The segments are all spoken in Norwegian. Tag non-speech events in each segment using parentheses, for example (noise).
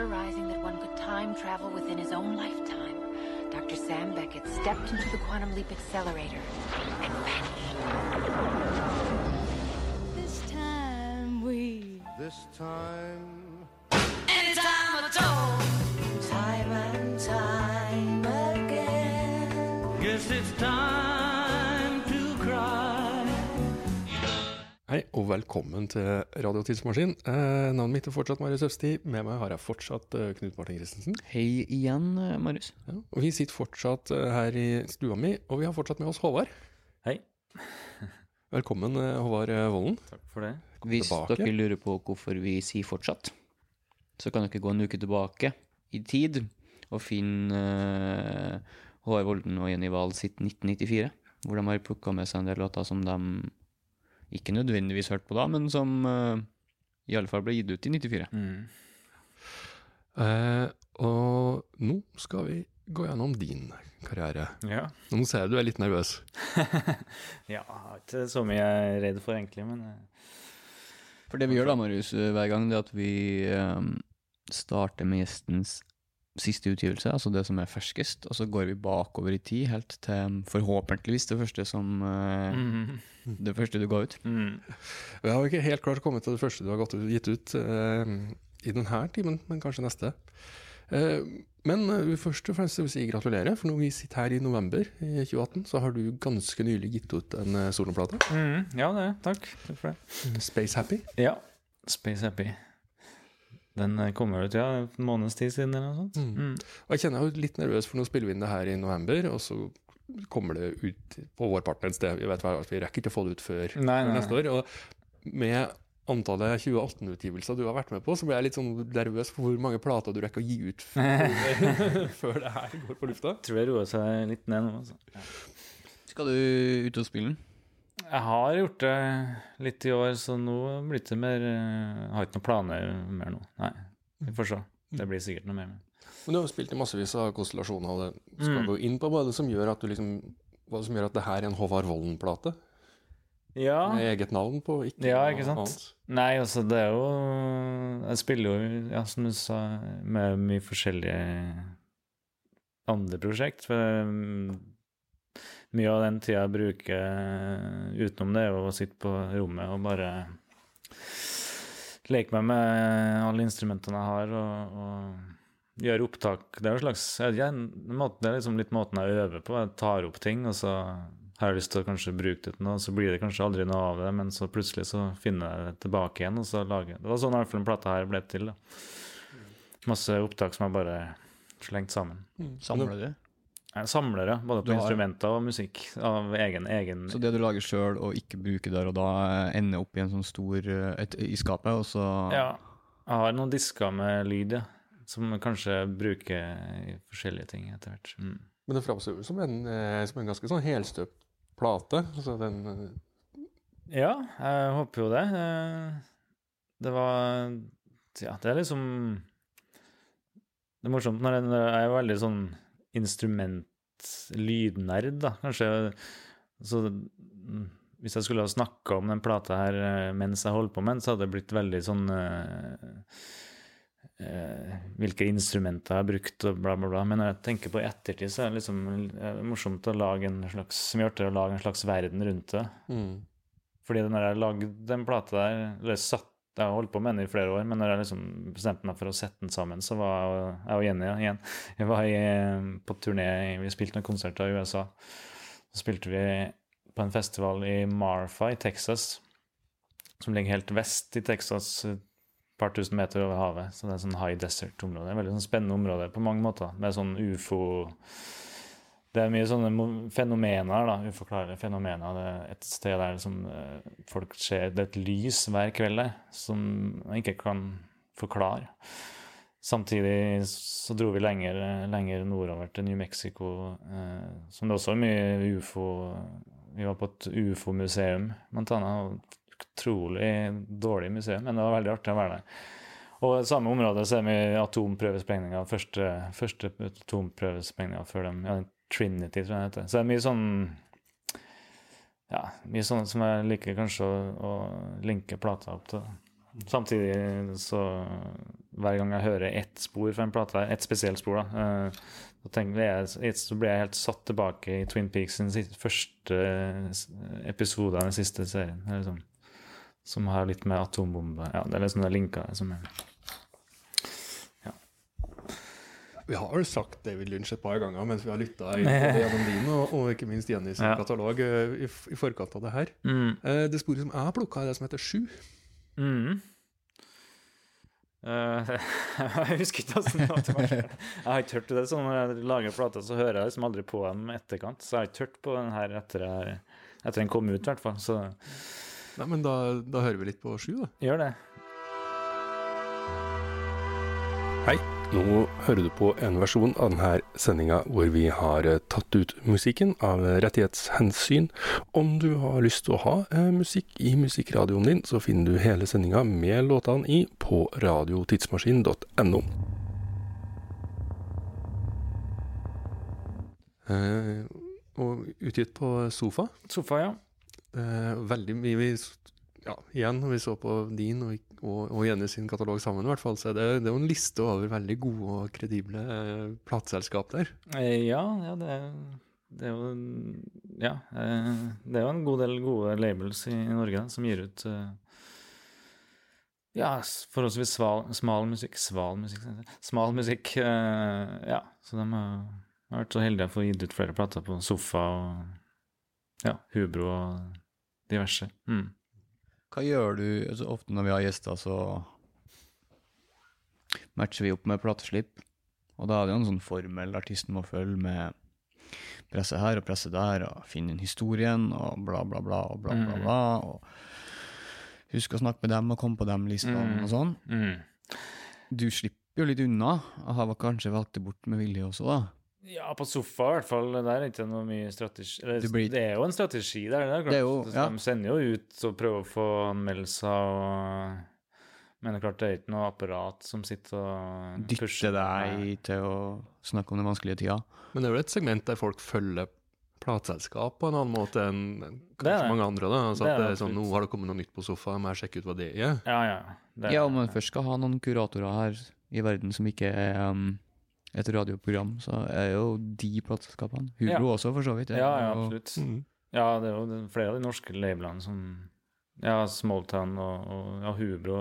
theorizing that one could time travel within his own lifetime, Dr. Sam Beckett stepped into the quantum leap accelerator and vanished. This time we This time, Anytime at all og velkommen til Radio Tidsmaskin. Eh, navnet mitt er fortsatt Marius Øfsti. Med meg har jeg fortsatt eh, Knut Martin Christensen. Hei igjen, eh, Marius. Ja, og vi sitter fortsatt eh, her i stua mi, og vi har fortsatt med oss Håvard. Hei. (laughs) Velkommen, eh, Håvard Vollen. Volden. Takk for det. Hvis tilbake. dere lurer på hvorfor vi sier fortsatt, så kan dere gå en uke tilbake i tid og finne uh, Håvard Volden og Jenny Wahl sitt 1994, hvor de har plukka med seg en del låter som de ikke nødvendigvis hørt på da, men som uh, i alle fall ble gitt ut i 94. Eh, og nå skal vi gå gjennom din karriere. Ja. Nå ser jeg du er litt nervøs. (laughs) ja, ikke så mye jeg er redd for, egentlig, men eh, For det vi gjør da, Marius, hver gang, det er at vi um, starter med gjestens siste utgivelse, altså det som er ferskest, og så går vi bakover i tid, helt til forhåpentligvis det første som mm. Det første du ga ut. mm. Vi har ikke helt klart kommet til det første du har gitt ut uh, i denne timen, men kanskje neste. Uh, men eh, først og fremst vil jeg si gratulerer, for når vi sitter her i november i 2018, så har du ganske nylig gitt ut en uh, soloplate. Mm, ja, det. Takk. Takk for det. Space Happy. Ja. Space Happy. Den eh, kommer ut, ja, en måneds tid siden, eller noe sånt. Mm. Og jeg kjenner jeg er jo litt nervøs, for nå spiller vi inn det her i november, og så kommer det ut på vår part et sted. Vi vet vi rekker ikke å få det ut før, Nei, nei, neste år. Og med antallet 2018-utgivelser du har vært med på, så blir jeg litt sånn nervøs for hvor mange plater du rekker å gi ut (laughs) før, før det her går på lufta. Tror jeg roer seg litt ned nå. Altså. Skal du ut og spille den? Jeg har gjort det litt i år, så nå blir det mer eh, Jeg har ikke noen planer mer nå. Nei. Vi får se. Det blir sikkert noe mer. men- du har jo spilt i massevis av konstellasjoner, og det skal Mm. gå inn på hva det som gjør at du liksom hva som gjør at det her er en Håvard Volden-plate, Ja. med eget navn på, ikke Ja, ikke sant? annet. Nei, altså det er jo Jeg spiller jo, ja, som du sa, med mye forskjellige andre prosjekt. For mm, mye av den tida jeg bruker utenom det, er jo å sitte på rommet og bare leke meg med alle instrumentene jeg har, og, og gjøre opptak. Det er jo en slags jeg måte- Det er liksom litt måten jeg øver på. Jeg tar opp ting, og så har jeg lyst til å kanskje bruke det til noe, så blir det kanskje aldri noe av det, men så plutselig så finner jeg det tilbake igjen, og så lager jeg Det var sånn i hvert fall den plata her ble til. da. Masse opptak som jeg bare slengt sammen. Samler du? Jeg samler, ja. Både på har- instrumenter og musikk. Av egen, egen Så det du lager sjøl og ikke bruker der og da, ender opp i en sånn stor eh, et, i skapet, og så Ja. Jeg har noen disker med lyd, ja. Som kanskje bruker i forskjellige ting etter hvert. Mm. Men det framstår jo som en, eh, som en ganske sånn helstøpt plate. Altså den eh, Ja, jeg håper jo det. Det var Ja, det er liksom Det er morsomt når jeg, når jeg er veldig sånn instrument-lydnerd, da, kanskje. Så mm, hvis jeg skulle ha snakka om den plata her eh, mens jeg holdt på med den, så hadde det blitt veldig sånn eh, eh, Hvilke instrumenter jeg har brukt, og bla, bla, bla. Men når jeg tenker på i ettertid, så er det liksom eh, morsomt å lage en slags Som gjør til å lage en slags verden rundt det. mm. Fordi når jeg lagde den plata der eller satt, Jeg har holdt på med den i flere år, men når jeg liksom bestemte meg for å sette den sammen, så var jeg, og Jenny igjen Jeg var i, på turné, vi spilte noen konserter i USA. Så spilte vi på en festival i Marfa i Texas, som ligger helt vest i Texas, et par tusen meter over havet. Så det er sånn high desert-område. Veldig sånn spennende område på mange måter, med sånn ufo det er mye sånne fenomener, da, uforklarlige fenomener. Det er et sted der som eh, folk ser Det er et lys hver kveld som man ikke kan forklare. Samtidig så dro vi lenger, lenger nordover til New Mexico, eh, som det også er mye ufo Vi var på et ufo-museum, blant annet. Utrolig dårlig museum, men det var veldig artig å være der. Og i samme område så er vi atomprøvesprengninger. Første, første atomprøvesprengninger før dem. Ja, Trinity, tror jeg det heter. Så det er mye sånn Ja, mye sånn som jeg liker kanskje å, å linke plata opp til. Samtidig så hver gang jeg hører ett spor fra en plate, ett spesielt spor, da, så, da tenker jeg, så blir jeg helt satt tilbake i Twin Peaks sin første eh, episode av den siste serien. Sånn, som har litt med atombombe Ja, det er liksom det linka som er Vi har vel sagt David Lynch et par ganger mens vi har lytta (laughs) gjennom din, og, og ikke minst Jenny sin Ja. katalog eh, i, i forkant av det her. mm. Eh, Det sporet som jeg har plukka, er det som heter Sju. Mm. Uh, (laughs) jeg husker ikke åssen det var. (laughs) Jeg har ikke hørt det sånn når jeg lager plater, så hører jeg liksom aldri på dem etterkant. Så jeg har ikke hørt på den her etter, etter den kom ut, i hvert fall. Så Nei, men da, da hører vi litt på Sju, da. gjør det. Hei, nå hører du på en versjon av denne sendinga hvor vi har eh, tatt ut musikken av rettighetshensyn. Om du har lyst til å ha eh, musikk i musikkradioen din, så finner du hele sendinga med låtene i på radiotidsmaskin.no. Eh, og utgitt på Sofa. Sofa, ja. Eh, veldig mye vi, ja, Igjen, når vi så på din og, og, og Jenny sin katalog sammen, i hvert fall, så det, det er jo en liste over veldig gode og kredible eh, plateselskap der. Eh, Ja, ja det, er, det er jo Ja. eh, Det er jo en god del gode labels i Norge da, som gir ut eh, ja, forholdsvis sval, smal musikk Sval musikk, sier jeg. Smal musikk. eh, ja, så de har vært så heldige å få gitt ut flere plater på Sofa og ja, Hubro og diverse. Mm. Hva gjør du altså, ofte når vi har gjester, så matcher vi opp med plateslipp. Og da er det jo en sånn formel artisten må følge med presse her og presse der, og finne inn historien, og bla, bla, bla, og bla, bla, Mm. bla. Og husk å snakke med dem og komme på dem listene Mm. og sånn. Mm. Du slipper jo litt unna, og har kanskje valgt det bort med vilje også, da. Ja, på sofa i hvert fall. Der er ikke noe mye strategi eller, blir- Det er jo en strategi der. Det er, klart. Det er jo- ja. De sender jo ut og prøver å få anmeldelser og Men det er klart det er ikke noe apparat som sitter og Dytter pusher deg til å snakke om den vanskelige tida. Men det er jo et segment der folk følger plateselskap på en annen måte enn er kanskje det. mange andre. da. Altså Det er at det det er sånn. Nå har det kommet noe nytt på sofaen, må jeg sjekke ut hva det er. Ja, ja. Det er- Ja, om man først skal ha noen kuratorer her i verden som ikke er um, et radioprogram, så er jo de plateselskapene. Hubro Ja. også, for så vidt. ja, ja, ja absolutt. Mm. Ja, det er jo flere av de norske labelene som Ja, Smalltown og, og ja, Hubro.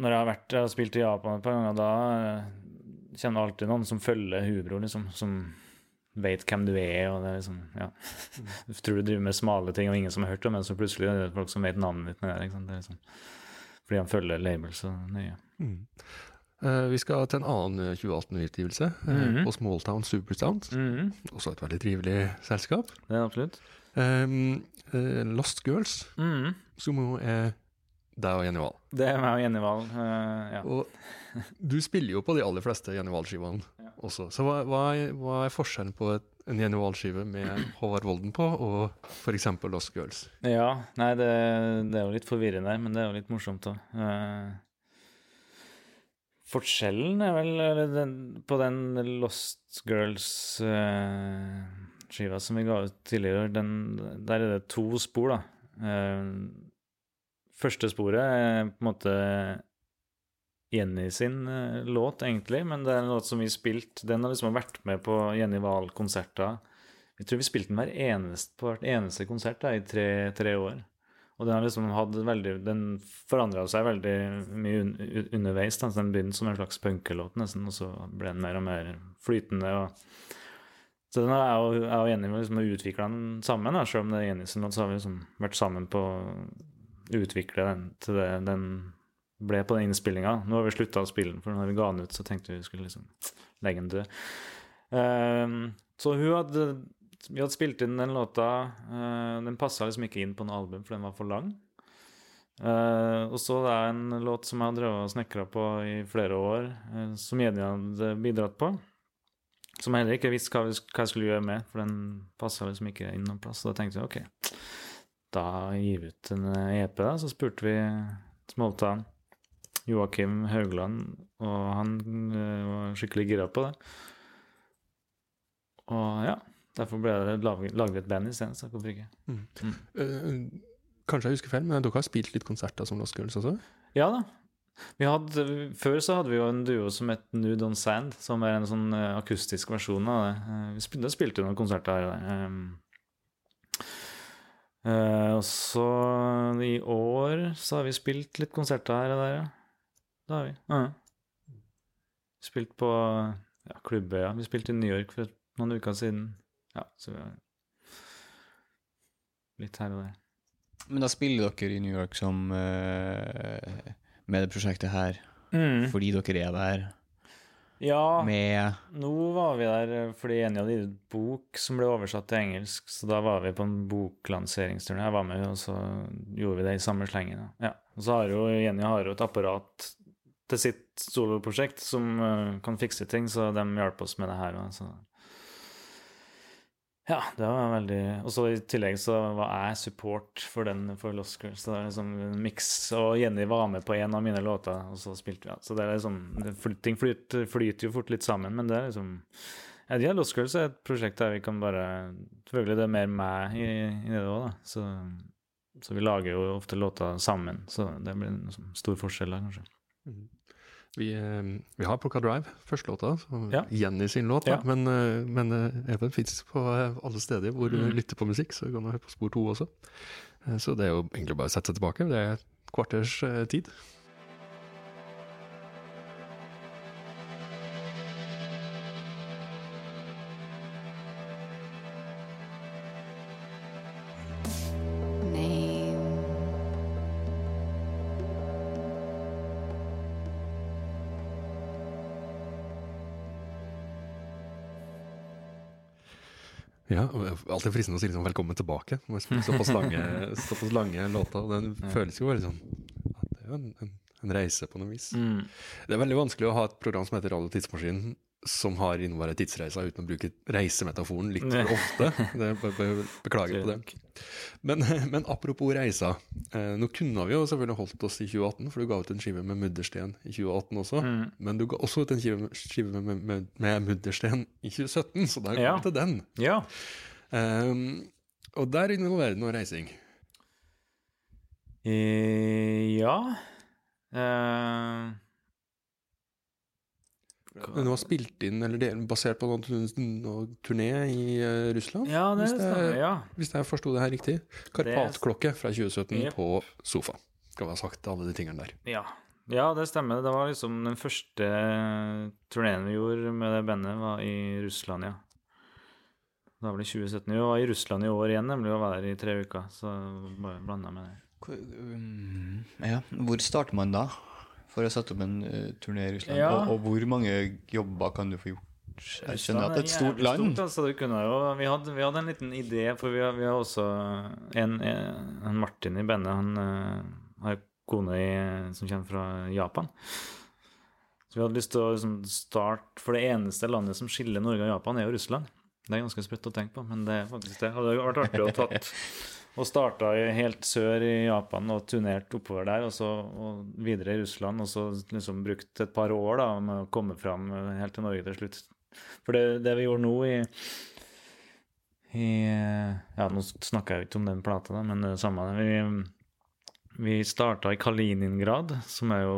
Når jeg har vært jeg har spilt i Japan et par ganger, da eh, kjenner jeg alltid noen som følger Hubro, liksom. Som vet hvem du er, og det er liksom Ja. Du (laughs) tror du driver med smale ting, og ingen som har hørt om det, så plutselig er det folk som vet navnet ditt. Med det, liksom. Det er liksom, fordi han følger label så nøye. Mm. Eh, vi skal til en annen eh, 2018-utgivelse, eh, Mhm. på Smalltown Supersound. Mhm, Også et veldig trivelig selskap. Er absolutt. Um, uh, Lost Girls, Mhm. som jo er deg og Jenny Wahl. Det er meg og Jenny Wahl. uh, ja. Og du spiller jo på de aller fleste Jenny Wahl-skivene også. Så hva, hva, er, hva er forskjellen på et, en Jenny Wahl-skive med Håvard Volden på, og f.eks. Lost Girls? Ja, nei, det, det er jo litt forvirrende, men det er jo litt morsomt òg. Forskjellen er vel den, på den Lost Girls-skiva som vi ga ut tidligere, den, der er det to spor, da. Uh, første sporet er på en måte Jenny sin uh, låt, egentlig, men det er en låt som vi spilte Den har liksom vært med på Jenny Wahl-konserter. Jeg tror vi spilte den hver eneste, på hvert eneste konsert da, i tre, tre år. Og den liksom forandra seg veldig mye un, un, underveis. Da. Den begynte som en slags punkelåt, nesten, og så ble den mer og mer flytende. Og, så den er jeg og, Jenny liksom utvikla den sammen. Da. Selv om det er Jenny sin låt, så har vi liksom vært sammen på å utvikle den til det den ble på den innspillinga. Nå har vi slutta å spille den, for når vi ga den ut, så tenkte vi vi skulle liksom legge den død. Ehm, så hun hadde vi hadde spilt inn den låta. eh, den passa liksom ikke inn på noe album, for den var for lang. Eh, og så det er en låt som jeg har drevet og snekra på i flere år, eh, som Jenny hadde bidratt på. Som jeg heller ikke visste hva, jeg skulle gjøre med, for den passa liksom ikke inn noen plass. Så da tenkte jeg OK, da gir vi ut en EP, da. Så spurte vi Smoltan, Joakim Haugland, og han var skikkelig gira på det. Og ja, derfor ble det lagd et band isteden, så hvorfor ikke? Eh, kanskje jeg husker feil, men dere har spilt litt konserter som Lost Girls også? Ja da, Vi hadde, før så hadde vi jo en duo som het Nude on Sand, som er en sånn eh, akustisk versjon av det. Eh, vi spilte, spilte noen konserter her. Um, eh, og så i år så har vi spilt litt konserter her og der, ja. Det har vi. Uh, Spilt på ja, klubber, ja. Vi spilte i New York for noen uker siden. Ja, så vi har litt her og der. Men da spiller dere i New York som uh, med det prosjektet her fordi dere er der Ja. med Nå var vi der eh, fordi Jenny hadde gitt ut bok som ble oversatt til engelsk, så da var vi på en boklanseringsturné. Jeg var med, og så gjorde vi det i samme slengen. Ja. Og så har jo Jenny har jo et apparat til sitt soloprosjekt som uh, kan fikse ting, så de hjalp oss med det her. Og så. Ja, det var veldig Og så i tillegg så var jeg support for den for Lost Girls. Så det er liksom en miks. Og Jenny var med på en av mine låter, og så spilte vi. Ja. Så det er liksom Ting flyter, flyter jo fort litt sammen, men det er liksom ja, de har Lost Girls er et prosjekt der vi kan bare Selvfølgelig det er mer meg i, i det òg, da. Så, så vi lager jo ofte låter sammen. Så det blir en liksom, stor forskjell der, kanskje. Vi, eh, vi har plukka Drive, første låta, så Ja. Jenny sin låt. Ja. Men, eh, men eh, Even fins på alle steder hvor du Mm. lytter på musikk, så du kan høre på spor to også. Så det er jo egentlig bare å sette seg tilbake. Det er et kvarters tid. Alltid fristende å si liksom 'velkommen tilbake'. Såpass lange, (laughs) såpass lange låter. Den føles jo veldig sånn ja, Det er jo en, en, en reise på noe vis. Det er veldig vanskelig å ha et program som heter Radio Tidsmaskinen, som har innebærer tidsreiser uten å bruke reisemetaforen litt for ofte. Det, be, be, beklager på det. Men, (laughs) men apropos reiser. Eh, nå kunne vi jo selvfølgelig holdt oss i 2018, for du ga ut en skive med Muddersten i 2018 også. Mm. Men du ga også ut en skive, med, med, med, Muddersten i 2017, så da kom Ja. vi til den. Ja. Ehm, og der involverer det noe reising. Eh, ja. Eh, Du har spilt inn, eller basert på noen, turné i eh, Russland? ja, det Hvis det er- stemmer. Ja. Hvis jeg forsto det her riktig. Karpatklokke fra 2017 yep. på sofa. Skal vi ha sagt alle de tingene der. Ja. ja, det stemmer. Det var liksom den første turneen vi gjorde med det bandet, var i Russland, ja. Da det 2017. Vi var i Russland i år igjen, nemlig, å være i tre uker. Så bare blanda med det. Hvor- um, ja. Hvor starter man da for å sette opp en uh, turné i Russland? Ja. Og, og hvor mange jobber kan du få gjort? Jeg skjønner at det er et stort land. Stort, altså, jo, vi, hadde, vi hadde en liten idé, for vi har, vi har også en, en Martin i bandet. Han uh, har kone i, som kommer fra Japan. Så vi hadde lyst til å liksom, starte For det eneste landet som skiller Norge og Japan, er jo Russland. Det er ganske sprøtt å tenke på, men det er faktisk det. Hadde vært artig å tatt og starta helt sør i Japan og turnert oppover der, og så og videre i Russland, og så liksom brukt et par år da med å komme fram helt til Norge til slutt. For det, det vi gjorde nå i, i Ja, nå snakker jeg jo ikke om den plata, da, men det samme. Vi, vi starta i Kaliningrad, som er jo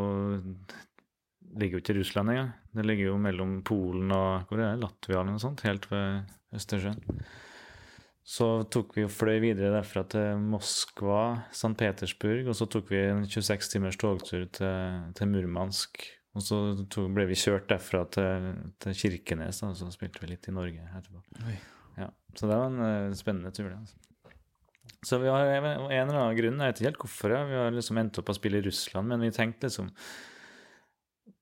ligger jo ikke i Russland engang. Det ligger jo mellom Polen og hvor er det, Latvia eller noe sånt, helt ved Østersjøen. Så tok vi og fløy videre derfra til Moskva, St. Petersburg, og så tok vi en 26 timers togtur til, til Murmansk. Og så tok, ble vi kjørt derfra til, til Kirkenes, da, og så spilte vi litt i Norge etterpå. Ja, så det var en uh, spennende tur, det. Altså. Så vi har en eller annen grunn, jeg vet ikke helt hvorfor, ja. vi har liksom endt opp å spille i Russland, men vi tenkte liksom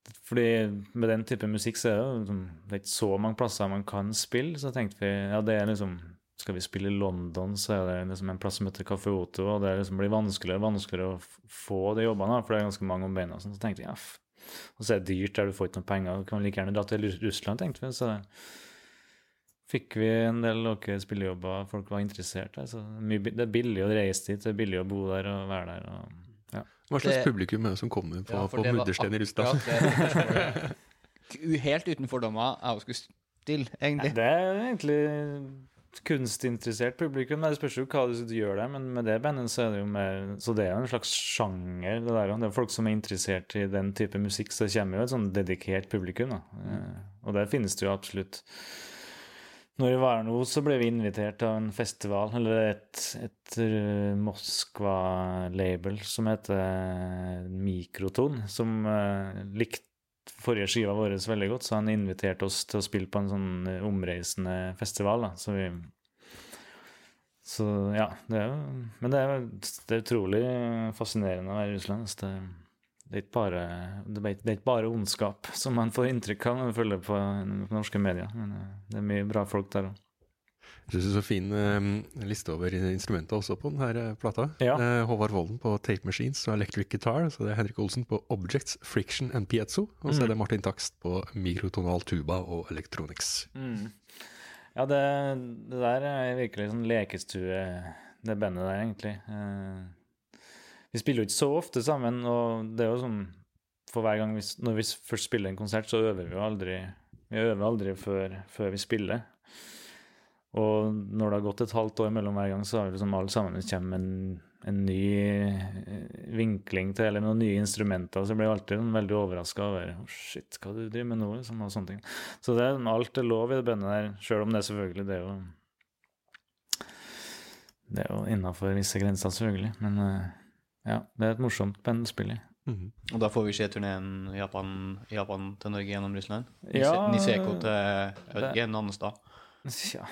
fordi med den type musikk så er det liksom, det er ikke så mange plasser man kan spille, så tenkte vi ja, det er liksom Skal vi spille i London, så er det liksom en plass som heter Café Oto, og det liksom blir vanskeligere og vanskeligere å få de jobbene, for det er ganske mange om beina. sånn, Så tenkte vi ja, og så er det dyrt der du får ikke noen penger, du kan like gjerne dra til Russland, tenkte vi. Så fikk vi en del okay, spillejobber, folk var interessert. der, så det er billig å reise dit, det er billig å bo der og være der. og. Hva slags Det- publikum er det som kommer på, Ja, på Muddersten i Russland? det. (laughs) Helt uten fordommer jeg også skulle stille, egentlig. Det er egentlig kunstinteressert publikum. Det spørs jo hva du gjør der, men med det bandet så er det jo mer Så det er jo en slags sjanger, det der. Det er folk som er interessert i den type musikk, så det kommer jo et sånn dedikert publikum, da. Eh, Og der finnes det jo absolutt når vi var nå, så ble vi invitert av en festival, eller et, et eh, Moskva-label som heter Mikroton, som uh, likte forrige skiva vår veldig godt, så han inviterte oss til å spille på en sånn eh, omreisende festival. Da. Så vi Så ja, det er Men det er, det er utrolig fascinerende å være i Russland. Så Det, det, er ikke bare, det, er, ikke bare ondskap, som man får inntrykk av når man følger på norske medier. Men eh, det er mye bra folk der òg. Jeg syns det er så fin eh, liste over instrumenter også på denne plata. Ja. Eh, Håvard Volden på Tape Machines og Electric Guitar. Så det er Henrik Olsen på Objects, Friction and Piezo. Og så er det Martin Takst på mikrotonal tuba og electronics. Ja, det, det der er virkelig sånn lekestue, det bandet der, egentlig. Eh, vi spiller jo ikke så ofte sammen, og det er jo sånn For hver gang vi, når vi først spiller en konsert, så øver vi jo aldri Vi øver aldri før, før vi spiller. Og når det har gått et halvt år mellom hver gang, så har vi liksom alle sammen kommer en, en ny eh, vinkling til, eller noen nye instrumenter. Så jeg blir alltid sånn veldig overraska over oh, Shit, hva du driver med nå? Liksom, og sånne ting. Så det, er- alt er lov i det bandet der, sjøl om det selvfølgelig det er jo Det er jo innafor visse grenser, selvfølgelig. Men eh, ja, det er et morsomt band Mm -hmm. Og da får vi se turneen Japan, Japan til Norge gjennom Russland? Ja, Niseko til jeg vet en annen sted? (laughs) Ja.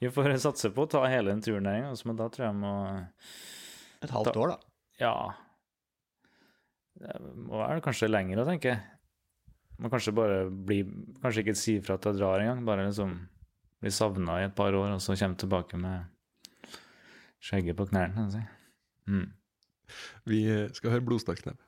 Vi får satse på å ta hele den turen der, en gang, men da tror jeg må Et halvt år, da. Ja. Det må være kanskje lenger, tenker jeg. Må kanskje bare bli Kanskje ikke si ifra at jeg drar engang, bare liksom bli savna i et par år, og så komme tilbake med skjegget på knærne. Altså. Mm. Vi skal høre Blodsterknebb.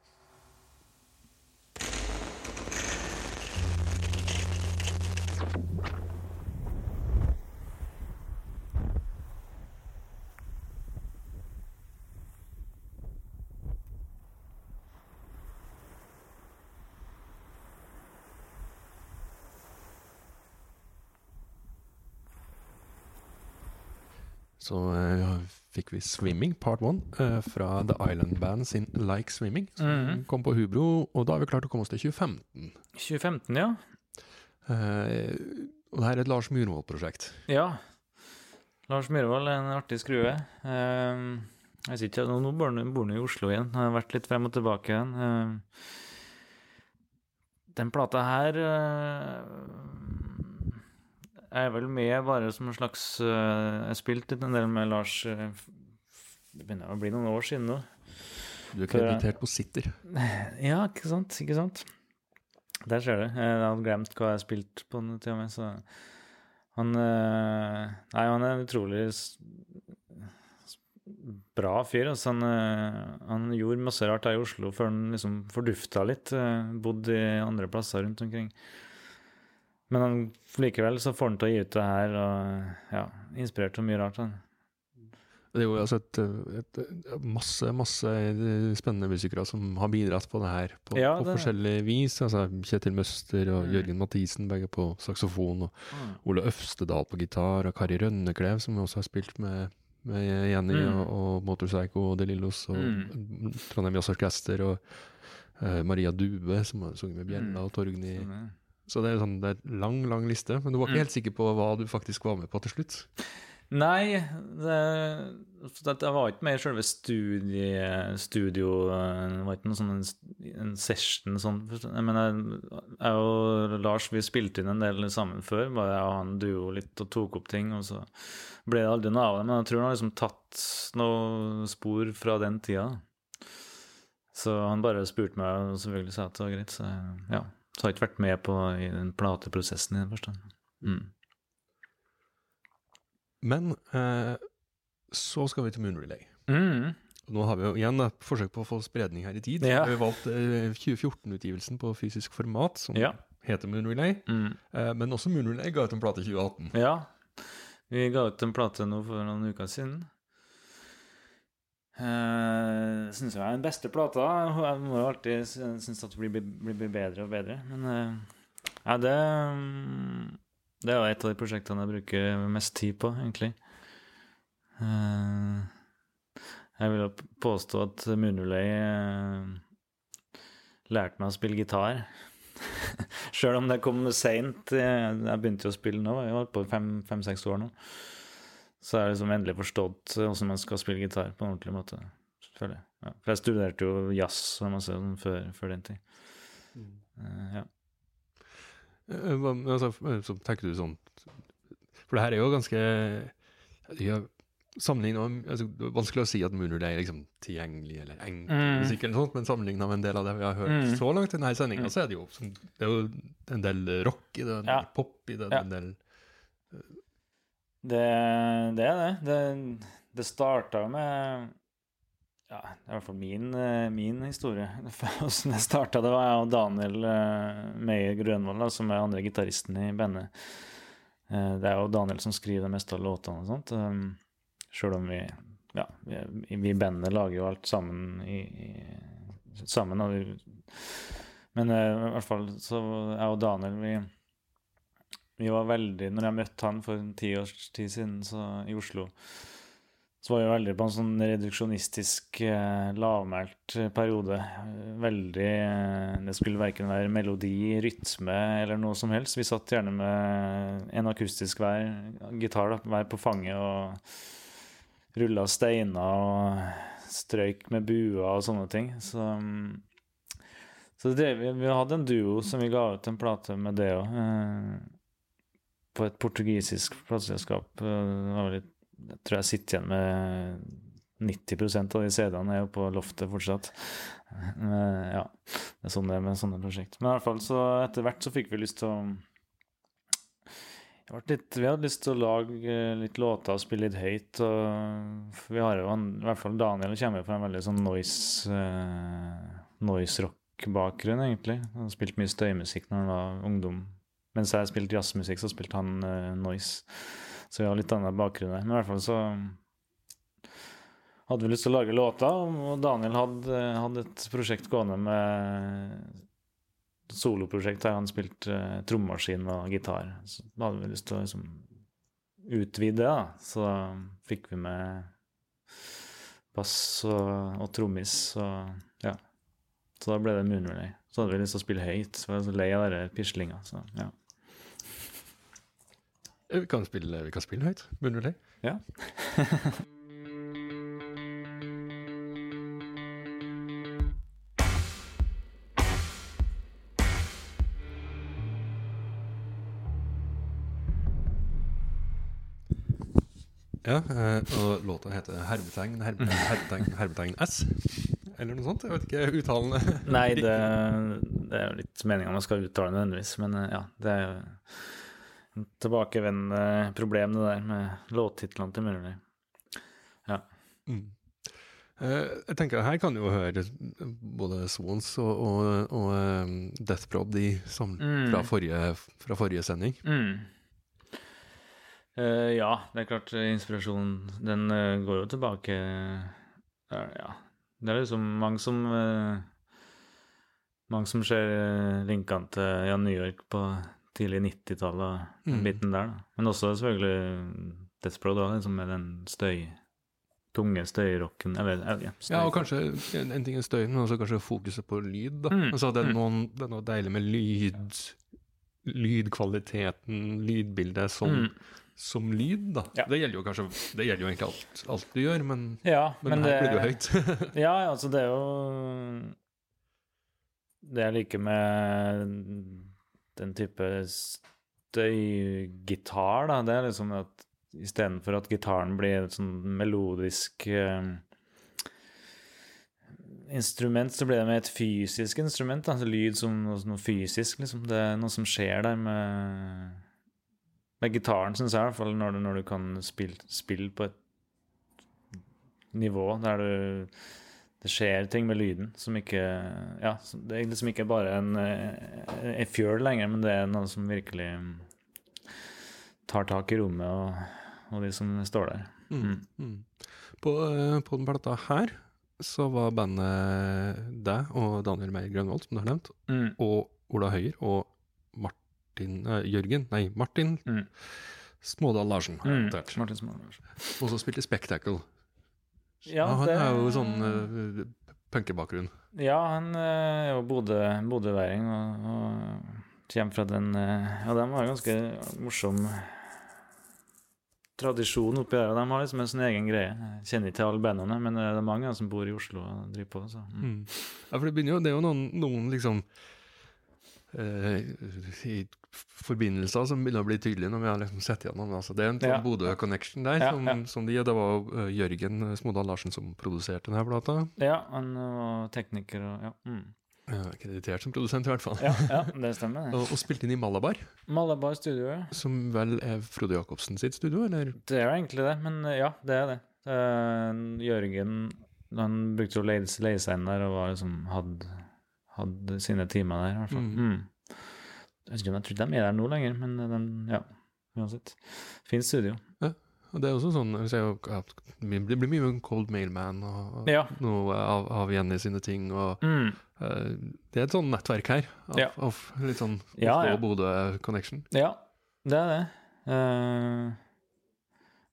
Så eh, fikk vi 'Swimming Part 1' eh, fra The Island Band sin 'Like Swimming'. Som Mhm. kom på Hubro, og da har vi klart å komme oss til 2015. 2015, ja. Eh, og det her er et Lars Myhrvold-prosjekt. Ja. Lars Myhrvold er en artig skrue. Eh, jeg sitter, ikke, nå, bor han i Oslo igjen. Han har vært litt frem og tilbake igjen. Eh, den plata her eh, er vel med bare som en slags Jeg Jeg spilte litt en del med Lars eh, Det begynner å bli noen år siden nå. Du er kreditert på Sitter. (laughs) Ja, ikke sant? Ikke sant? Der ser du. Jeg hadde glemt hva jeg spilte på den tida mi, så han eh, Nei, han er en utrolig bra fyr. Altså, han, eh, han gjorde masse rart her i Oslo før han liksom fordufta litt. eh, Bodde i andre plasser rundt omkring. Men han, likevel så får han til å gi ut det her, og ja, inspirert så mye rart. Han. Det er jo altså et, et, masse, masse spennende musikere som har bidratt på det her på, Ja, på forskjellig vis. Altså Kjetil Møster og Mm. Jørgen Mathisen, begge på saksofon. Og Ole Øvstedal på gitar, og Kari Rønneklev, som også har spilt med, med Jenny Mm. og, og Motorpsycho og De Lillos, og Trondheim Jazz Orkester, og uh, Maria Due, som har sunget med Bjella Mm. og Torgny. Sånn, ja. Så det er, sånn, det en lang, lang liste. Men du var ikke Mm. helt sikker på hva du faktisk var med på til slutt? Nei, det, det var ikke med i selve studie, studio Det var ikke noe sånn en, en session sånn. Jeg jeg, jeg og Lars vi spilte inn en del sammen før. Bare jeg og han duo litt og tok opp ting. Og så ble det aldri noe av det. Men jeg tror han har liksom tatt noen spor fra den tida. Så han bare spurte meg, og selvfølgelig sa at det var greit. Så ja, så har jeg ikke vært med på i den plateprosessen i den forstand. Mm. Men eh, så skal vi til Moon Relay. Mm. Og Nå har vi jo igjen et forsøk på å få spredning her i tid. Ja. Vi har valgt eh, 2014-utgivelsen på fysisk format, som Ja. heter Moon Relay. Mm. Eh, men også Moon Relay ga ut en plate i 2018. Ja. Vi ga ut en plate nå for noen uker siden. Uh, Syns jeg er den beste plata. Jeg må alltid synes at det blir, blir, blir bedre og bedre. Men uh, ja, det mm, Det er jo et av de prosjektene jeg bruker mest tid på, egentlig. Uh, Jeg vil jo påstå at Munuløy uh, lærte meg å spille gitar. (laughs) Sjøl om det kom seint. Jeg begynte jo å spille nå, jeg har holdt på i fem- fem-seks år nå. Så har jeg liksom endelig forstått hvordan man skal spille gitar på en ordentlig måte. Føler jeg. Ja. For jeg studerte jo jazz og masse sånn før, før den tid. Eh, ja. Eh, hva- altså, eh, så tenker du sånn For det her er jo ganske ja, Sammenligna altså, Det er vanskelig å si at Moonrood er liksom tilgjengelig eller enkel Mm. musikk, eller sånt, men sammenlignet med en del av det vi har hørt Mm. så langt i denne sendinga, Mm. så er det jo, sånn- det er jo en del rock i det, en Ja. del pop i det, Ja. en del Det, det er det. Det, det starta med Ja, det er i hvert fall min, eh, min historie. (laughs) Åssen det starta, det var jeg og Daniel uh, Meyer Grønvoll, som er andre gitaristen i bandet. Eh, det er jo Daniel som skriver det meste av låtene og sånt. Sjøl om vi ja, vi, i bandet lager jo alt sammen i, i sammen. Og vi, men eh, i hvert fall så jeg og Daniel, vi vi var veldig Når jeg møtte han for en ti års tid siden så, i Oslo, så var vi veldig på en sånn reduksjonistisk, eh, lavmælt eh, periode. Veldig eh, Det skulle verken være melodi, rytme eller noe som helst. Vi satt gjerne med en akustisk hver gitar da, hver på fanget og rulla steiner og strøyk med buer og sånne ting. Så mm, så det vi, vi hadde en duo som vi ga ut en plate med det òg. Eh, på et portugisisk plateselskap. Eh, Jeg tror jeg sitter igjen med 90 av de CD-ene er jo på loftet fortsatt. Men, ja, det er sånn det er med sånne prosjekt. Men i hvert fall så etter hvert så fikk vi lyst til å litt, vi hadde lyst til å lage eh, litt låter og spille litt høyt. Og vi har jo en, i hvert fall Daniel kommer fra en veldig sånn noise, eh, noise rock-bakgrunn, egentlig. Han har spilt mye støymusikk når han var ungdom. Mens jeg spilte jazzmusikk, så spilte han uh, noise. Så vi har litt annen bakgrunn der. Men i hvert fall så hadde vi lyst til å lage låter, og Daniel hadde, hadde et prosjekt gående med soloprosjekt der han spilte uh, trommaskin og gitar. Så da hadde vi lyst til å liksom utvide da. Så da fikk vi med bass og, og trommis og ja. Så da ble det Moonrelay. Så hadde vi lyst til å spille høyt. Så var jeg så lei av den pislinga. Så ja. Eh, Vi kan spille, vi kan spille høyt, Moonrelay. ja. (laughs) Ja, eh, og låta heter Hermetegn, hermetegn, hermetegn, hermetegn S. Eller noe sånt. Jeg vet ikke uttalende Nei, det, det er jo litt meninga man skal uttale det nødvendigvis, men eh, ja. Det er jo tilbakevendende problem, det der med låttitlene til Moonrelay. Mm. Eh, jeg tenker Her kan du jo høre både Swans og, og, og um, Death Prod i, som, Mm. fra, forrige, fra forrige sending. Mm. Uh, ja, det er klart inspirasjonen Den uh, går jo tilbake uh, Ja. Det er liksom mange som Mange som ser linkene til Jan New York på tidlig 90-tallet den Mm. biten der. da. Men også selvfølgelig da, liksom med den støy tunge støyrocken Eller ja, støy. Ja, og kanskje en, en ting er støyen, men også kanskje fokuset på lyd. da. Mm, Altså, det, er mm. noen, det er noe deilig med lyd, lydkvaliteten, lydbildet som, Mm. som lyd. da. Ja. Det gjelder jo kanskje det gjelder jo egentlig alt, alt du gjør, men, Ja, men, her blir det jo høyt. (laughs) Ja, altså det er jo Det jeg liker med den type støygitar, da, det er liksom at istedenfor at gitaren blir et sånn melodisk eh, instrument, så blir det med et fysisk instrument. Altså lyd som noe, noe fysisk, liksom. Det er noe som skjer der med med gitaren, syns jeg, i hvert fall når du, når du kan spille, spille på et nivå der du det skjer ting med lyden som ikke Ja, det er liksom ikke bare en, eh, en fjøl lenger, men det er noe som virkelig mm, tar tak i rommet og, og de som står der. Mm. Mm. På, eh, på den plata her så var bandet deg og Daniel Meyer Grønvold, som du har nevnt, Mm. og Ola Høyer og Martin eh, Jørgen, nei, Martin Mm. Smådal Larsen. Mm. Martin Smådal Larsen. Og så spilte Spectacle. Ja, han det- er jo sånn uh, punkebakgrunn. Ja, han eh, er jo bodøværing og, og kommer fra den eh, Ja, de har ganske morsom tradisjon oppi og De har liksom en sånn egen greie. Jeg kjenner ikke til alle bandene, men det er mange som bor i Oslo og driver på. Så. Mm. Mm. Ja, for det jo, det er jo noen, noen liksom i forbindelser som begynner å bli tydelige når vi har liksom sett gjennom. Altså, det er en sånn Ja. Bodø-connection der, som, ja. som de, det var eh, Jørgen Smodal Larsen som produserte denne plata. Ja, han var tekniker og ja. Mm. Eh, Kreditert som produsent, i hvert fall. Ja, ja, det stemmer. (laughs) Og, og spilte inn i Malabar, Malabar Studio, ja. som vel er Frode Jacobsen sitt studio, eller? Det er jo egentlig det, men eh, ja, det er det. Uh, Jørgen han brukte jo leie seg inn der og var liksom, hadde, hadde sine timer der, i hvert fall. Mm. Mm. Jeg ikke jeg tror de er der nå lenger, men eh, den, ja, uansett. Fint studio. Og det er også sånn, det blir mye Cold Mailman og, Ja. noe av, av Jenny sine ting, og Mm. uh, det er et sånn nettverk her, av, Ja. av litt sånn Ja, Oslo ja. Ja, det er det. Uh,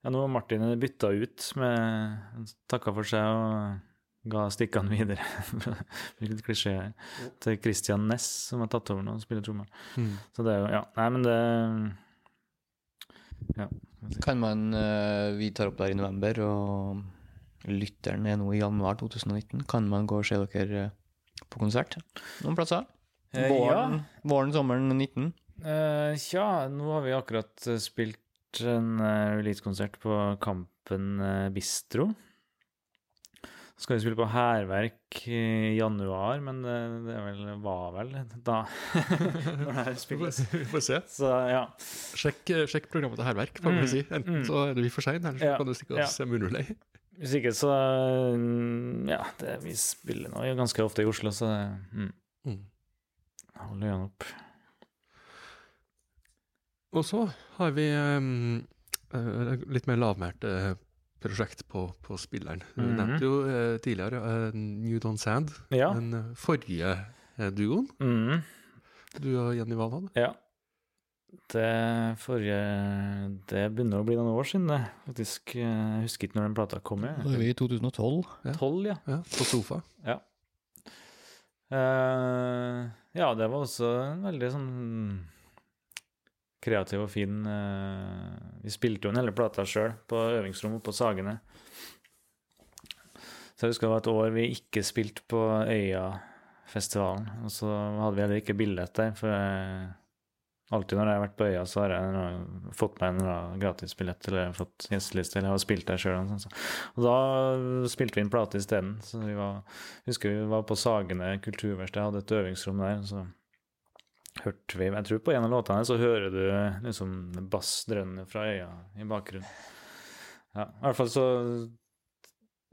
ja, nå har Martin bytta ut med Takka for seg og ga stikkene videre. (laughs) Litt klisjé her. Til Christian Ness, som har tatt over nå og spiller trommer. Mm. Så det er jo Ja, nei, men det Ja. Kan man eh, Vi tar opp der i november, og lytteren er nå i januar 2019. Kan man gå og se dere eh, på konsert noen plasser? Eh, Våren, våren sommeren 19? Eh, ja, nå har vi akkurat eh, spilt en uh, releasekonsert på Kampen Bistro. Så skal vi spille på Hærverk i januar, men det, det vel, var vel da (laughs) når det her spilles. Vi får se. Så ja. Sjekk, sjekk programmet til får jeg Mm, si. Enten mm. så er du for sein, eller så Ja, kan du stikke oss ja. se Hvis ikke, så mm, Ja, det, vi spiller nå ganske ofte i Oslo, så det mm, Mm. holder øynene opp. Og så har vi um, litt mer lavmælte prosjekt på, på spilleren. Du Mhm. nevnte jo eh, tidligere uh, New Don Sand, Ja. den eh, forrige eh, duoen Mm. du og Jenny Wahl hadde. Ja. Det forrige Det begynner å bli noen år siden, det. Faktisk. Jeg husker ikke når den plata kom. Da jeg. er vi i 2012. Tolv, ja. Ja, på sofa. Ja. Uh, ja, det var også en veldig sånn kreativ og fin eh, Vi spilte jo en hele plata sjøl på øvingsrom oppe på Sagene. Så jeg husker det var et år vi ikke spilte på Øyafestivalen. Og så hadde vi heller ikke billett der, for jeg, alltid når jeg har vært på Øya, så har jeg fått meg en gratisbillett eller fått gjesteliste, eller jeg har spilt der sjøl. Og, og da spilte vi inn plate isteden. Så vi var husker vi var på Sagene kulturverksted, hadde et øvingsrom der. så hørte vi Jeg tror på en av låtene så hører du liksom bassdrønnene fra øya i bakgrunnen. Ja, i hvert fall så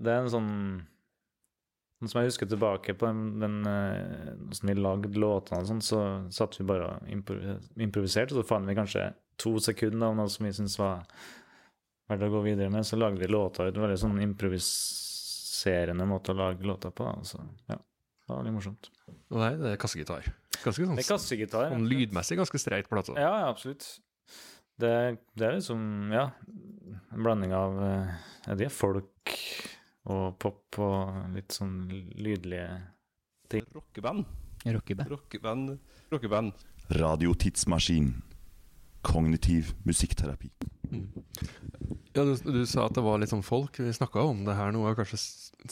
Det er en sånn Sånn som jeg husker tilbake på den, den eh, Sånn vi lagde låtene og sånn, så satt vi bare og improvis- improviserte, og så fant vi kanskje to sekunder av noe som vi syntes var verdt å gå videre med. Så lagde vi låta ut. Veldig sånn improviserende måte å lage låta på. Da. Så, ja, det var veldig morsomt. Nei, det er kassegitar. Ganske sånn, Det er kassegitar. sånn lydmessig ganske streit plate. Ja, ja, absolutt. Det, det er liksom, ja, en blanding av eh, ja, det er folk og pop og litt sånn lydlige Rockeband. Rockeband. Rockeband. Rockeband. Radiotidsmaskin. Kognitiv musikkterapi. Ja, du, du sa at det var litt sånn folk. Vi snakka om det her nå, og kanskje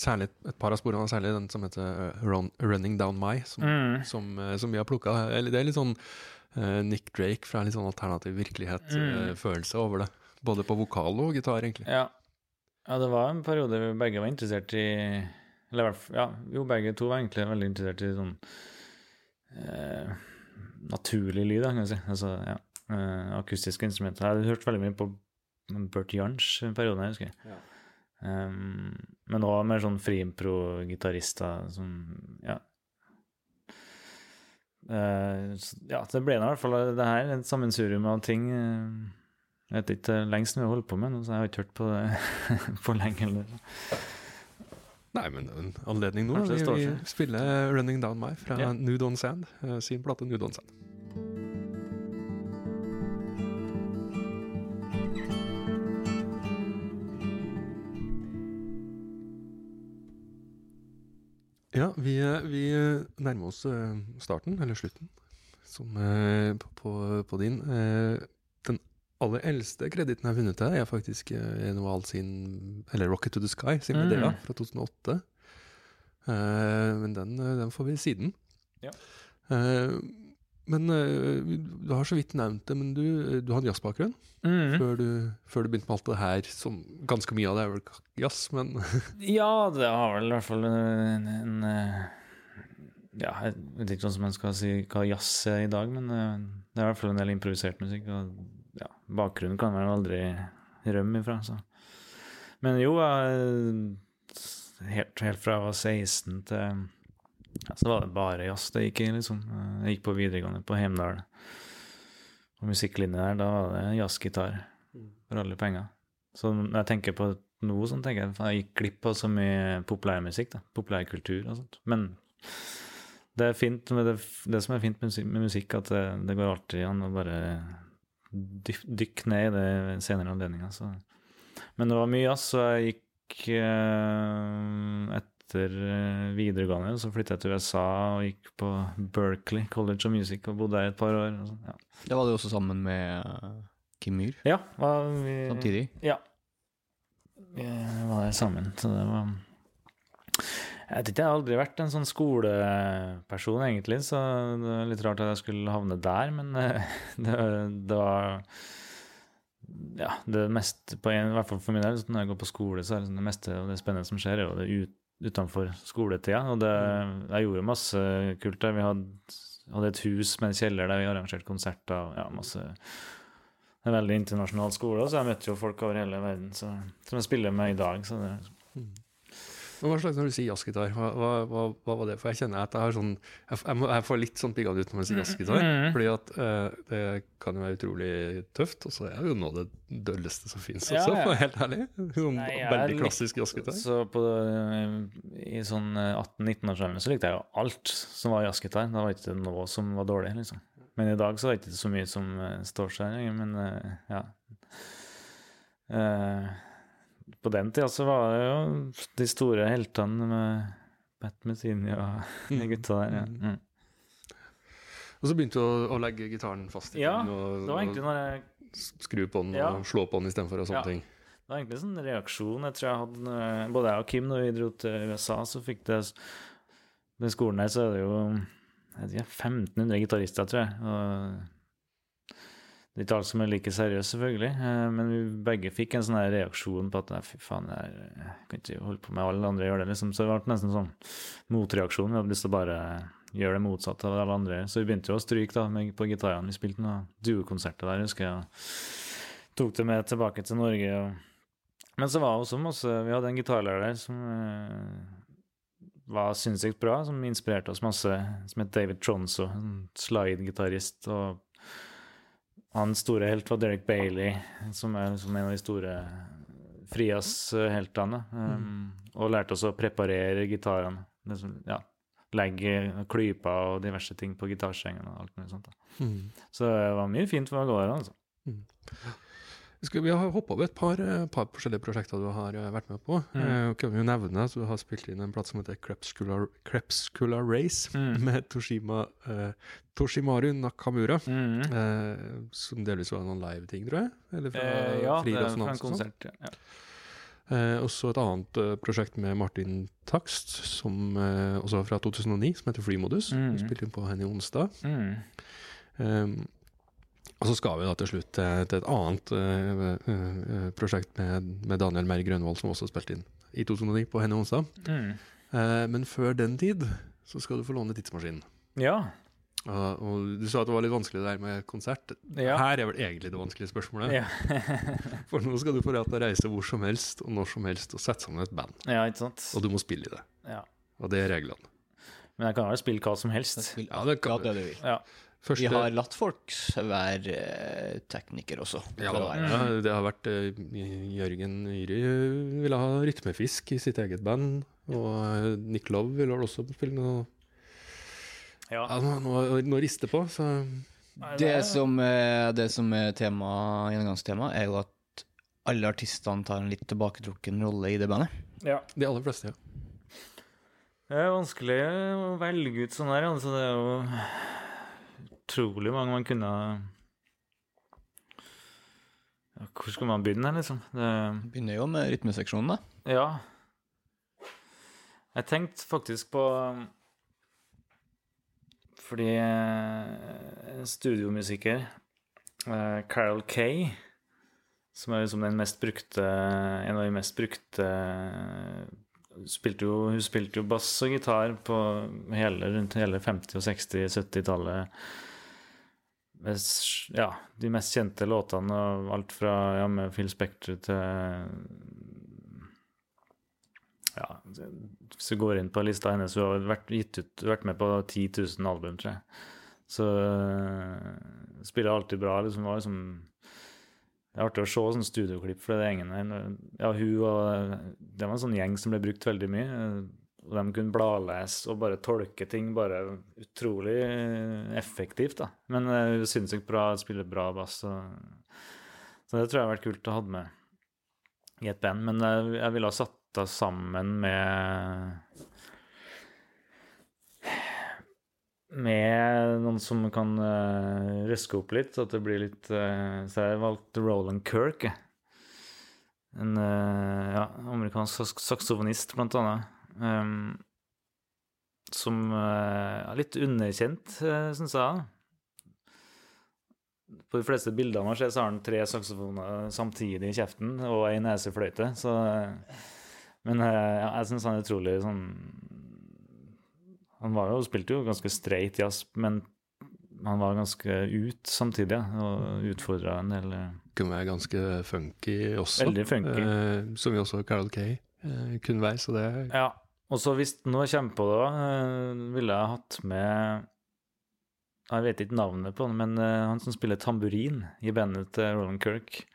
særlig et par av sporene, særlig den som heter eh, Run, 'Running Down My', som, Mm. som, eh, som vi har plukka. Eller Det er litt sånn eh, Nick Drake fra litt sånn alternativ Mm. virkelighet-følelse over det. Både på vokal og gitar, egentlig. Ja. ja, det var en periode vi begge var interessert i Eller ja, jo, begge to var egentlig veldig interessert i sånn eh, naturlig lyd, da, kan jeg si. Altså, ja, eh, akustiske instrumenter. Jeg hadde hørt veldig mye på Bert Jansch en periode, jeg husker. Um, men òg mer sånn friimpro-gitarister som Ja. Uh, ja, det ble i hvert fall det her, et sammensurium av ting. eh, jeg vet ikke lengst vi har holdt på med nå, så jeg har ikke hørt på det (laughs) på lenge. Eller. Nei, men en anledning nå. Vi, vi spiller 'Running Down My' fra Ja. Nude On Sand, eh, sin plate Nude On Sand. Ja, vi, vi nærmer oss eh, starten, eller slutten, som, eh, på, på, på din. Eh, Den aller eldste kreditten jeg har funnet her, er faktisk Enoval Noval sin Eller Rocket to the Sky sin Mm. Medea fra 2008. Eh, men den, den får vi siden. Ja. Eh, men eh, du har så vidt nevnt det, men du, du hadde jazzbakgrunn Mm. før, du, før du begynte med alt det her. Som ganske mye av det er vel jazz, men (laughs) Ja, det har vel i hvert fall en, en eh, Ja, jeg vet ikke om man skal si hva jazz er i dag, men eh, det er i hvert fall en del improvisert musikk. Og ja, bakgrunnen kan man aldri rømme ifra. Så. Men jo, jeg, helt, helt fra jeg var 16 til Så var det bare jazz det gikk i, liksom. Jeg gikk på videregående på Heimdal. På musikklinja der, da var det jazzgitar for alle penger. Så når jeg tenker på nå, sånn tenker jeg jeg gikk glipp av så mye populærmusikk, da. Populærkultur og sånt. Men det er fint det, det som er fint med musikk, at det, det går alltid an å bare dyk, dykke ned i det senere anledninger. Men det var mye jazz, så jeg gikk eh, etter eh, videregående, så flyttet jeg til USA og gikk på Berkeley College of Music og bodde der et par år. Og sånn, ja. Det var du også sammen med eh, Kim Myhr Ja, var vi, samtidig. Ja. Vi var der sammen, så det var Jeg vet ikke, jeg har aldri vært en sånn skoleperson, egentlig, så det er litt rart at jeg skulle havne der, men eh, (laughs) det, det var Ja, det meste på en, I hvert fall for min del, så når jeg går på skole, så er det sånn det meste av det spennende som skjer, er jo det ut, utenfor skoletida. Og det, jeg gjorde masse kult der. Vi hadde, hadde et hus med en kjeller der vi arrangerte konserter. ja, masse en veldig internasjonal skole, så jeg møtte jo folk over hele verden så, som jeg spiller med i dag. Så det, Men hva slags når du sier jazzgitar, hva, hva, hva, var det? For jeg kjenner at jeg har sånn Jeg, jeg, må, jeg får litt sånn piggene ut når man sier jazzgitar. Mm. Fordi at eh, det kan jo være utrolig tøft, og så er det jo noe av det dølleste som fins Ja, også, for å være helt ærlig. Sånn Nei, veldig klassisk jazzgitar. Så på, i sånn 18-19-årsalderen så likte jeg jo alt som var jazzgitar. Da var ikke noe som var dårlig, liksom. Men i dag så er det ikke så mye som eh, står seg lenger, men eh, ja. Eh, på den tida så var det jo de store heltene med Pat Metheny og (laughs) de gutta der. Ja. Mm. Og så begynte du å, å legge gitaren fast i Ja, den, og, Det var jeg og skru på den Ja. og slå på den istedenfor og sånne Ja. ting. Det var egentlig en sånn reaksjon jeg tror jeg hadde Både jeg og Kim, når vi dro til USA, så fikk det Ved skolen her så er det jo jeg vet ikke, 1500 gitarister, tror jeg. Og det er ikke alt som er like seriøst, selvfølgelig. eh, Men vi begge fikk en sånn reaksjon på at fy faen, jeg, jeg kan ikke holde på med alle andre gjør det, liksom. Så det ble nesten sånn motreaksjon. Vi hadde lyst til å bare gjøre det motsatte av alle andre. Så vi begynte jo å stryke da, med, på gitarene. Vi spilte noen duokonserter der, husker jeg. og Tok det med tilbake til Norge. Og... Men så var det også masse Vi hadde en gitarlærer der som eh, var sinnssykt bra, som inspirerte oss masse, som het David Tronso, slide-gitarist. Og hans store helt var Derek Bailey, som er liksom en av de store frias-heltene. Um, Og lærte oss å preparere gitarene. Liksom, Ja, legge klyper og diverse ting på gitarstrengen og alt mulig sånt. Mm. Så det var mye fint for å gå der, altså. Skal, vi har hoppa over et par, eh, par forskjellige prosjekter du har eh, vært med på. Mm. Eh, kan vi jo nevne at du har spilt inn en plate som heter Crepscular Race, Mm. (laughs) med Toshima, eh, Toshimaru Nakamura. Mm. Eh, som delvis var noen live-ting, tror jeg? Eller fra Eh, ja, det er fra en sånn. konsert. Ja. Eh, også et annet prosjekt med Martin Takst, som, også fra 2009, som heter Flymodus. Mm. Spilte inn på henne i onsdag. Mm. Eh, og så skal vi da til slutt til, til et annet uh, eh, eh, prosjekt med, med Daniel Merr Grønvold, som også spilte inn i 2009 på henne onsdag. Mm. Uh, men før den tid så skal du få låne tidsmaskinen. Ja. Og, og du sa at det var litt vanskelig det der med konsert. Ja. Her er vel egentlig det vanskelige spørsmålet. Ja. (laughs) For nå skal du få rett til å reise hvor som helst og når som helst og sette sammen et band. ja, ikke sant? Og du må spille i det. Ja. Og det er reglene. Men jeg kan vel spille hva som helst. Ja, det kan- du. Ja. Første, Vi har latt folk være eh, tekniker også. ja, for ja, det har vært eh, Jørgen Yri ville ha rytmefisk i sitt eget band. Og eh, Nick Love ville vel også spille noe Ja. ja, noe, noe, noe riste på. Så Det som, eh, det som er tema, gjennomgangstema, er jo at alle artistene tar en litt tilbaketrukken rolle i det bandet. ja. de aller fleste, ja. Det er vanskelig å velge ut sånn her, altså. Det er jo utrolig mange man kunne ja, Hvor skal man begynne, liksom? Det... Begynner jo med rytmeseksjonen, da. Ja. Jeg tenkte faktisk på Fordi eh, en studiomusiker, eh, Carol Kay, som er liksom den mest brukte En av de mest brukte spilte jo, Hun spilte jo bass og gitar på hele, rundt hele 50-, og 60-, 70-tallet. Ja, de mest kjente låtene og alt fra ja, med Phil Spector til ja, Hvis du går inn på lista hennes, hun har vært, ut, vært med på 10 000 album, tror jeg. Så uh, spiller alltid bra. Liksom, var liksom, det er artig å se sånne studioklipp fra er gjengen her. Ja, hun og Det var en sånn gjeng som ble brukt veldig mye. Og de kunne bladlese og bare tolke ting bare utrolig øh, effektivt, da. Men uh, sinnssykt bra, spiller bra bass. Og, så det tror jeg har vært kult å ha med i et band. Men øh, jeg ville ha satt det sammen med med noen som kan uh, røske opp litt, så at det blir litt uh, Så jeg valgte Roland Kirk. jeg. En uh, ja, amerikansk sak- saksofonist, blant annet. Um, som eh, er litt underkjent, uh, syns jeg. På de fleste bildene man ser, så har han tre saksofoner samtidig i kjeften og ei nesefløyte. Så, eh, men eh, ja, jeg syns han er utrolig sånn Han var jo, spilte jo ganske straight jazz, men han var ganske ut samtidig, ja, og utfordra en del eh, Kunne være ganske funky også. Veldig funky. Eh, som jo også Carol Kay eh, kunne være, så det Ja. Og så hvis nå kommer på det, eh, ville jeg hatt med Jeg vet ikke navnet på han, men eh, han som spiller tamburin i bandet til Roland Kirk.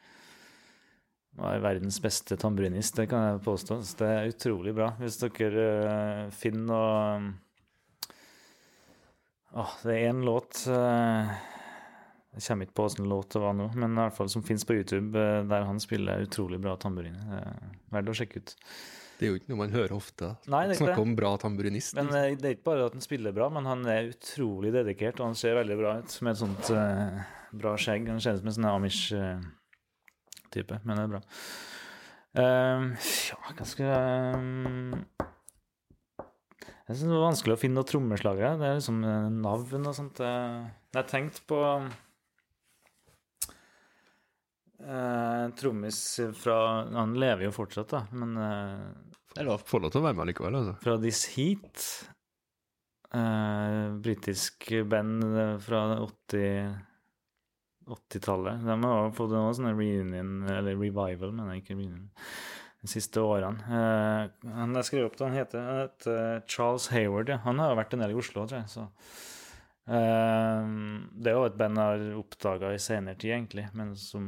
Var verdens beste tamburinist, det kan jeg påstå. Så det er utrolig bra. Hvis dere eh, finner noe Åh, det er én låt Jeg kommer ikke på hvilken låt det var nå, men i hvert fall som fins på YouTube, der han spiller utrolig bra tamburin. Er verdt å sjekke ut. Det er jo ikke noe man hører ofte. Nei, det er ikke Snakke om bra tamburinist. Men eh, det er ikke bare at han spiller bra, men han er utrolig dedikert, og han ser veldig bra ut med et sånt uh, bra skjegg. Han ser ut som en sånn Amish-type, men det er bra. Uh, ja, hva skal jeg Jeg syns det var vanskelig å finne noen trommeslagere. Det er liksom eh, navn og sånt. eh. Jeg har tenkt på eh, trommis fra Han lever jo fortsatt, da, men eh, Det er lov. Får lov til å være med likevel, altså. fra This Heat. Eh, Britisk band fra 80 80-tallet. De har fått en sånn reunion, eller revival, mener jeg, ikke reunion, de siste årene. Eh, han jeg skrev opp det, han heter, han heter Charles Hayward. Ja. Han har jo vært en del i Oslo, tror jeg. Så. Uh, det er jo et band jeg har oppdaga i senere tid, egentlig, men som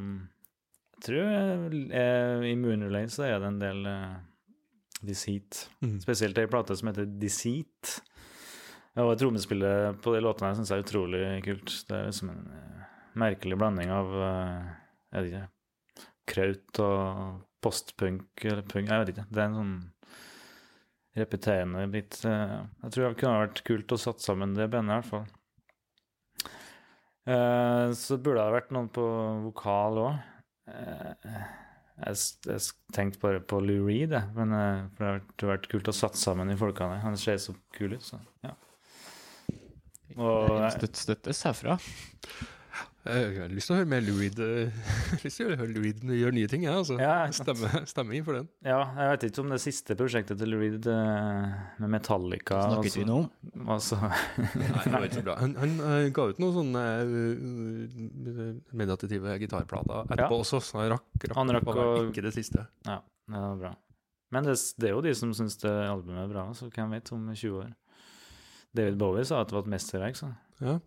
tror eh, I Moonrelay så er det en del eh, Deceit. Mm. Spesielt ei plate som heter Deceit. Og trommespillet på de låtene syns jeg er utrolig kult. Det er liksom en eh, merkelig blanding av eh, Jeg vet ikke Kraut og postpunk eller punk Jeg vet ikke. Det er en sånn repeterende eh, Jeg tror det kunne vært kult å satt sammen det bandet, i hvert fall. Eh, så burde det ha vært noen på vokal òg. Jeg, jeg tenkte bare på Lou Reed, jeg, men eh, det har vært- kult å satse sammen i folkene. Han ser så kul ut, så ja. Og Støtt, støttes herfra. (laughs) Jeg har lyst til å høre mer Louid eh, lyst til å høre Louid gjøre nye ting, jeg, altså. Ja. Stemme, stemme inn for den. Ja, jeg vet ikke om det siste prosjektet til Lou Reed eh, med Metallica Snakket vi nå om? Altså, Nei, det var ikke så bra. Han, han eh, ga ut noen sånne eh, meditative gitarplater etterpå også, så han rakk, rakk, Han rakk å- ikke det siste. ja, det var bra. Men det, det er jo de som syns det albumet er bra, så hvem vet om 20 år. David Bowie sa at det var et mesterverk, så Ja.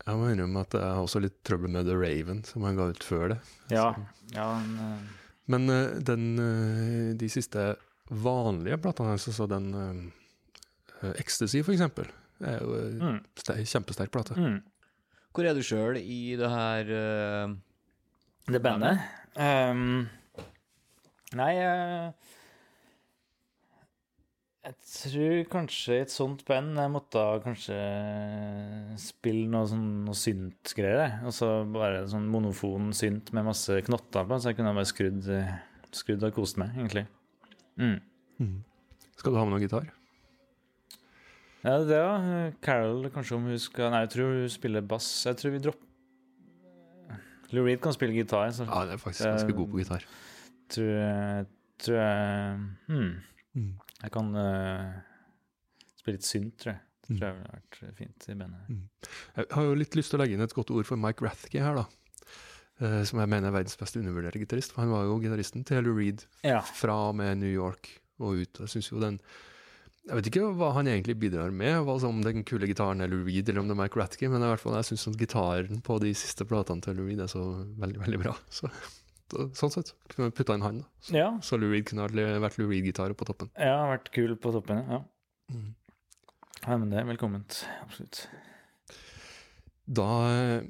Jeg må innrømme at jeg har også litt trøbbel med The Raven, som han ga ut før det. ja. ja men, eh, Men eh, den, eh, de siste vanlige platene hans, altså den uh, Ecstasy for eksempel, er jo en mm, kjempesterk plate. mm. Hvor er du sjøl i det her uh, Det bandet? Um, nei eh, Jeg tror kanskje i et sånt band jeg måtte kanskje spille noe sånn noe synt-greier. Altså bare sånn monofon synt med masse knotter på, så jeg kunne bare skrudd, skrudd og kost meg, egentlig. Mm. Skal du ha med noe gitar? Ja, det ja. Carol, kanskje om hun skal Nei, jeg tror hun spiller bass. Jeg tror vi dropper Lou Reed kan spille gitar. Så Ja, det er faktisk ganske god på gitar. tror jeg, tror jeg hmm. Mm. Jeg kan uh, spille litt synt, tror jeg. Det Mm. tror jeg ville vært fint i bandet. Jeg har jo litt lyst til å legge inn et godt ord for Mike Rathke her, da. Eh, som jeg mener er verdens beste undervurderte gitarist. Han var jo gitaristen til Lou Reed Ja. fra og med New York og ut. Jeg synes jo den Jeg vet ikke hva han egentlig bidrar med, hva som den kule gitaren er Lou Reed, eller om det er Mike Rathke, men i hvert fall jeg syns gitaren på de siste platene til Lou Reed er så veldig, veldig bra. Så, sånn sett kunne putta inn han. Så, Ja. så Lou Reed kunne vært Lou Reed-gitar på toppen. Ja, vært kul på toppen, ja. Mm. Ja, men det er velkomment. Absolutt. Da eh,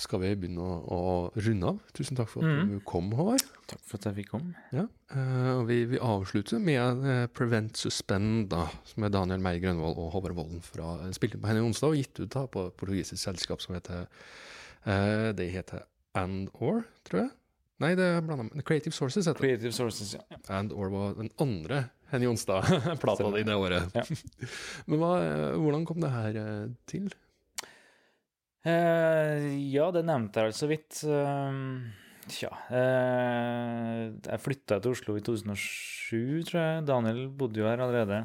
skal vi begynne å, å runde av. Tusen takk for at mm. du kom, Håvard. Takk for at jeg fikk komme. Ja, eh, og vi, vi avslutter med eh, Prevent Suspend, da, som er Daniel Meyer Grønvold og Håvard Volden fra eh, spilte på Henny onsdag og gitt ut da på portugisisk selskap som heter uh, Det heter And Or, tror jeg. Nei, det er blanda med Creative Sources heter det. Creative Sources, ja. And Or var den andre Henny Jonstad-plata (laughs) di det året. Ja. Men hva, eh, hvordan kom det her eh, til? Eh, ja, det nevnte jeg vel så vidt. Eh, Tja eh, Jeg flytta til Oslo i 2007, tror jeg. Daniel bodde jo her allerede.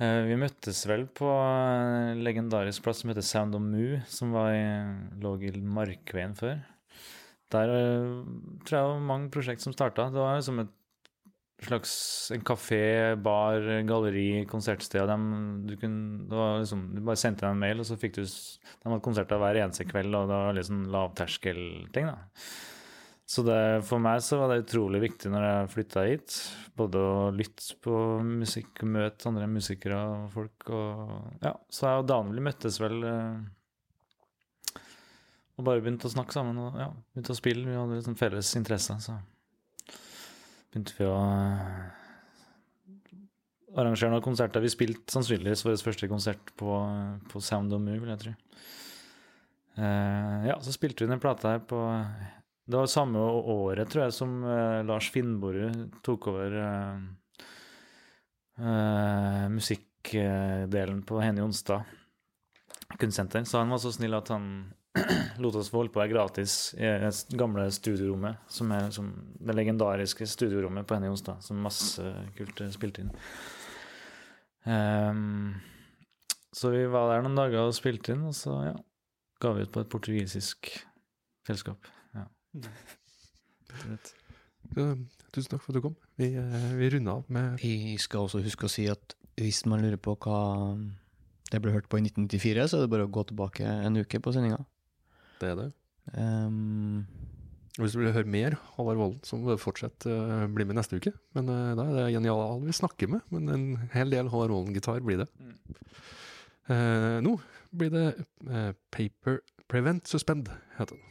Eh, vi møttes vel på en legendarisk plass som heter Sound of Moo, som var i, lå i Markveien før. Der eh, tror jeg var mange prosjekt som starta. Det var liksom et slags en kafé, bar, galleri, konsertsted. De, du, kunne, liksom, du bare sendte dem en mail, og så fikk du De hadde konserter hver eneste kveld, og det var liksom lavterskelting, da. Så det, for meg så var det utrolig viktig når jeg flytta hit, både å lytte på musikk, møte andre musikere og folk, og ja. Så jeg og Daniel møttes vel eh, og bare begynte å snakke sammen og ja, begynte å spille. Vi hadde liksom felles interesse, så begynte vi å eh, arrangere noen konserter. Vi spilte sannsynligvis vår første konsert på, på Sound of Move, vil jeg tro. Uh, ja, så spilte vi den plata her på Det var samme året, tror jeg, som uh, Lars Finnborud tok over uh, musikkdelen på Henny Onsdag kunstsenter. Så han var så snill at han (clears throat) lot oss få holde på her gratis i det gamle studiorommet, som er som det legendariske studiorommet på Henny Jonstad, som masse kult er spilt inn. Um, så vi var der noen dager og spilte inn, og så ja, ga vi ut på et portugisisk selskap. (laughs) Ja. Tusen takk for at du kom. Vi, eh, vi runder av med Vi skal også huske å si at hvis man lurer på hva det ble hørt på i 1994, så er det bare å gå tilbake en uke på sendinga. Det. Er det. Um, Og Hvis du vil høre mer Halvard Volden, så må du eh, bli med neste uke. Men eh, da er det genial vi snakker med, men en hel del Halvard Volden-gitar blir det. Eh, nå blir det eh, Paper Prevent Suspend, heter den.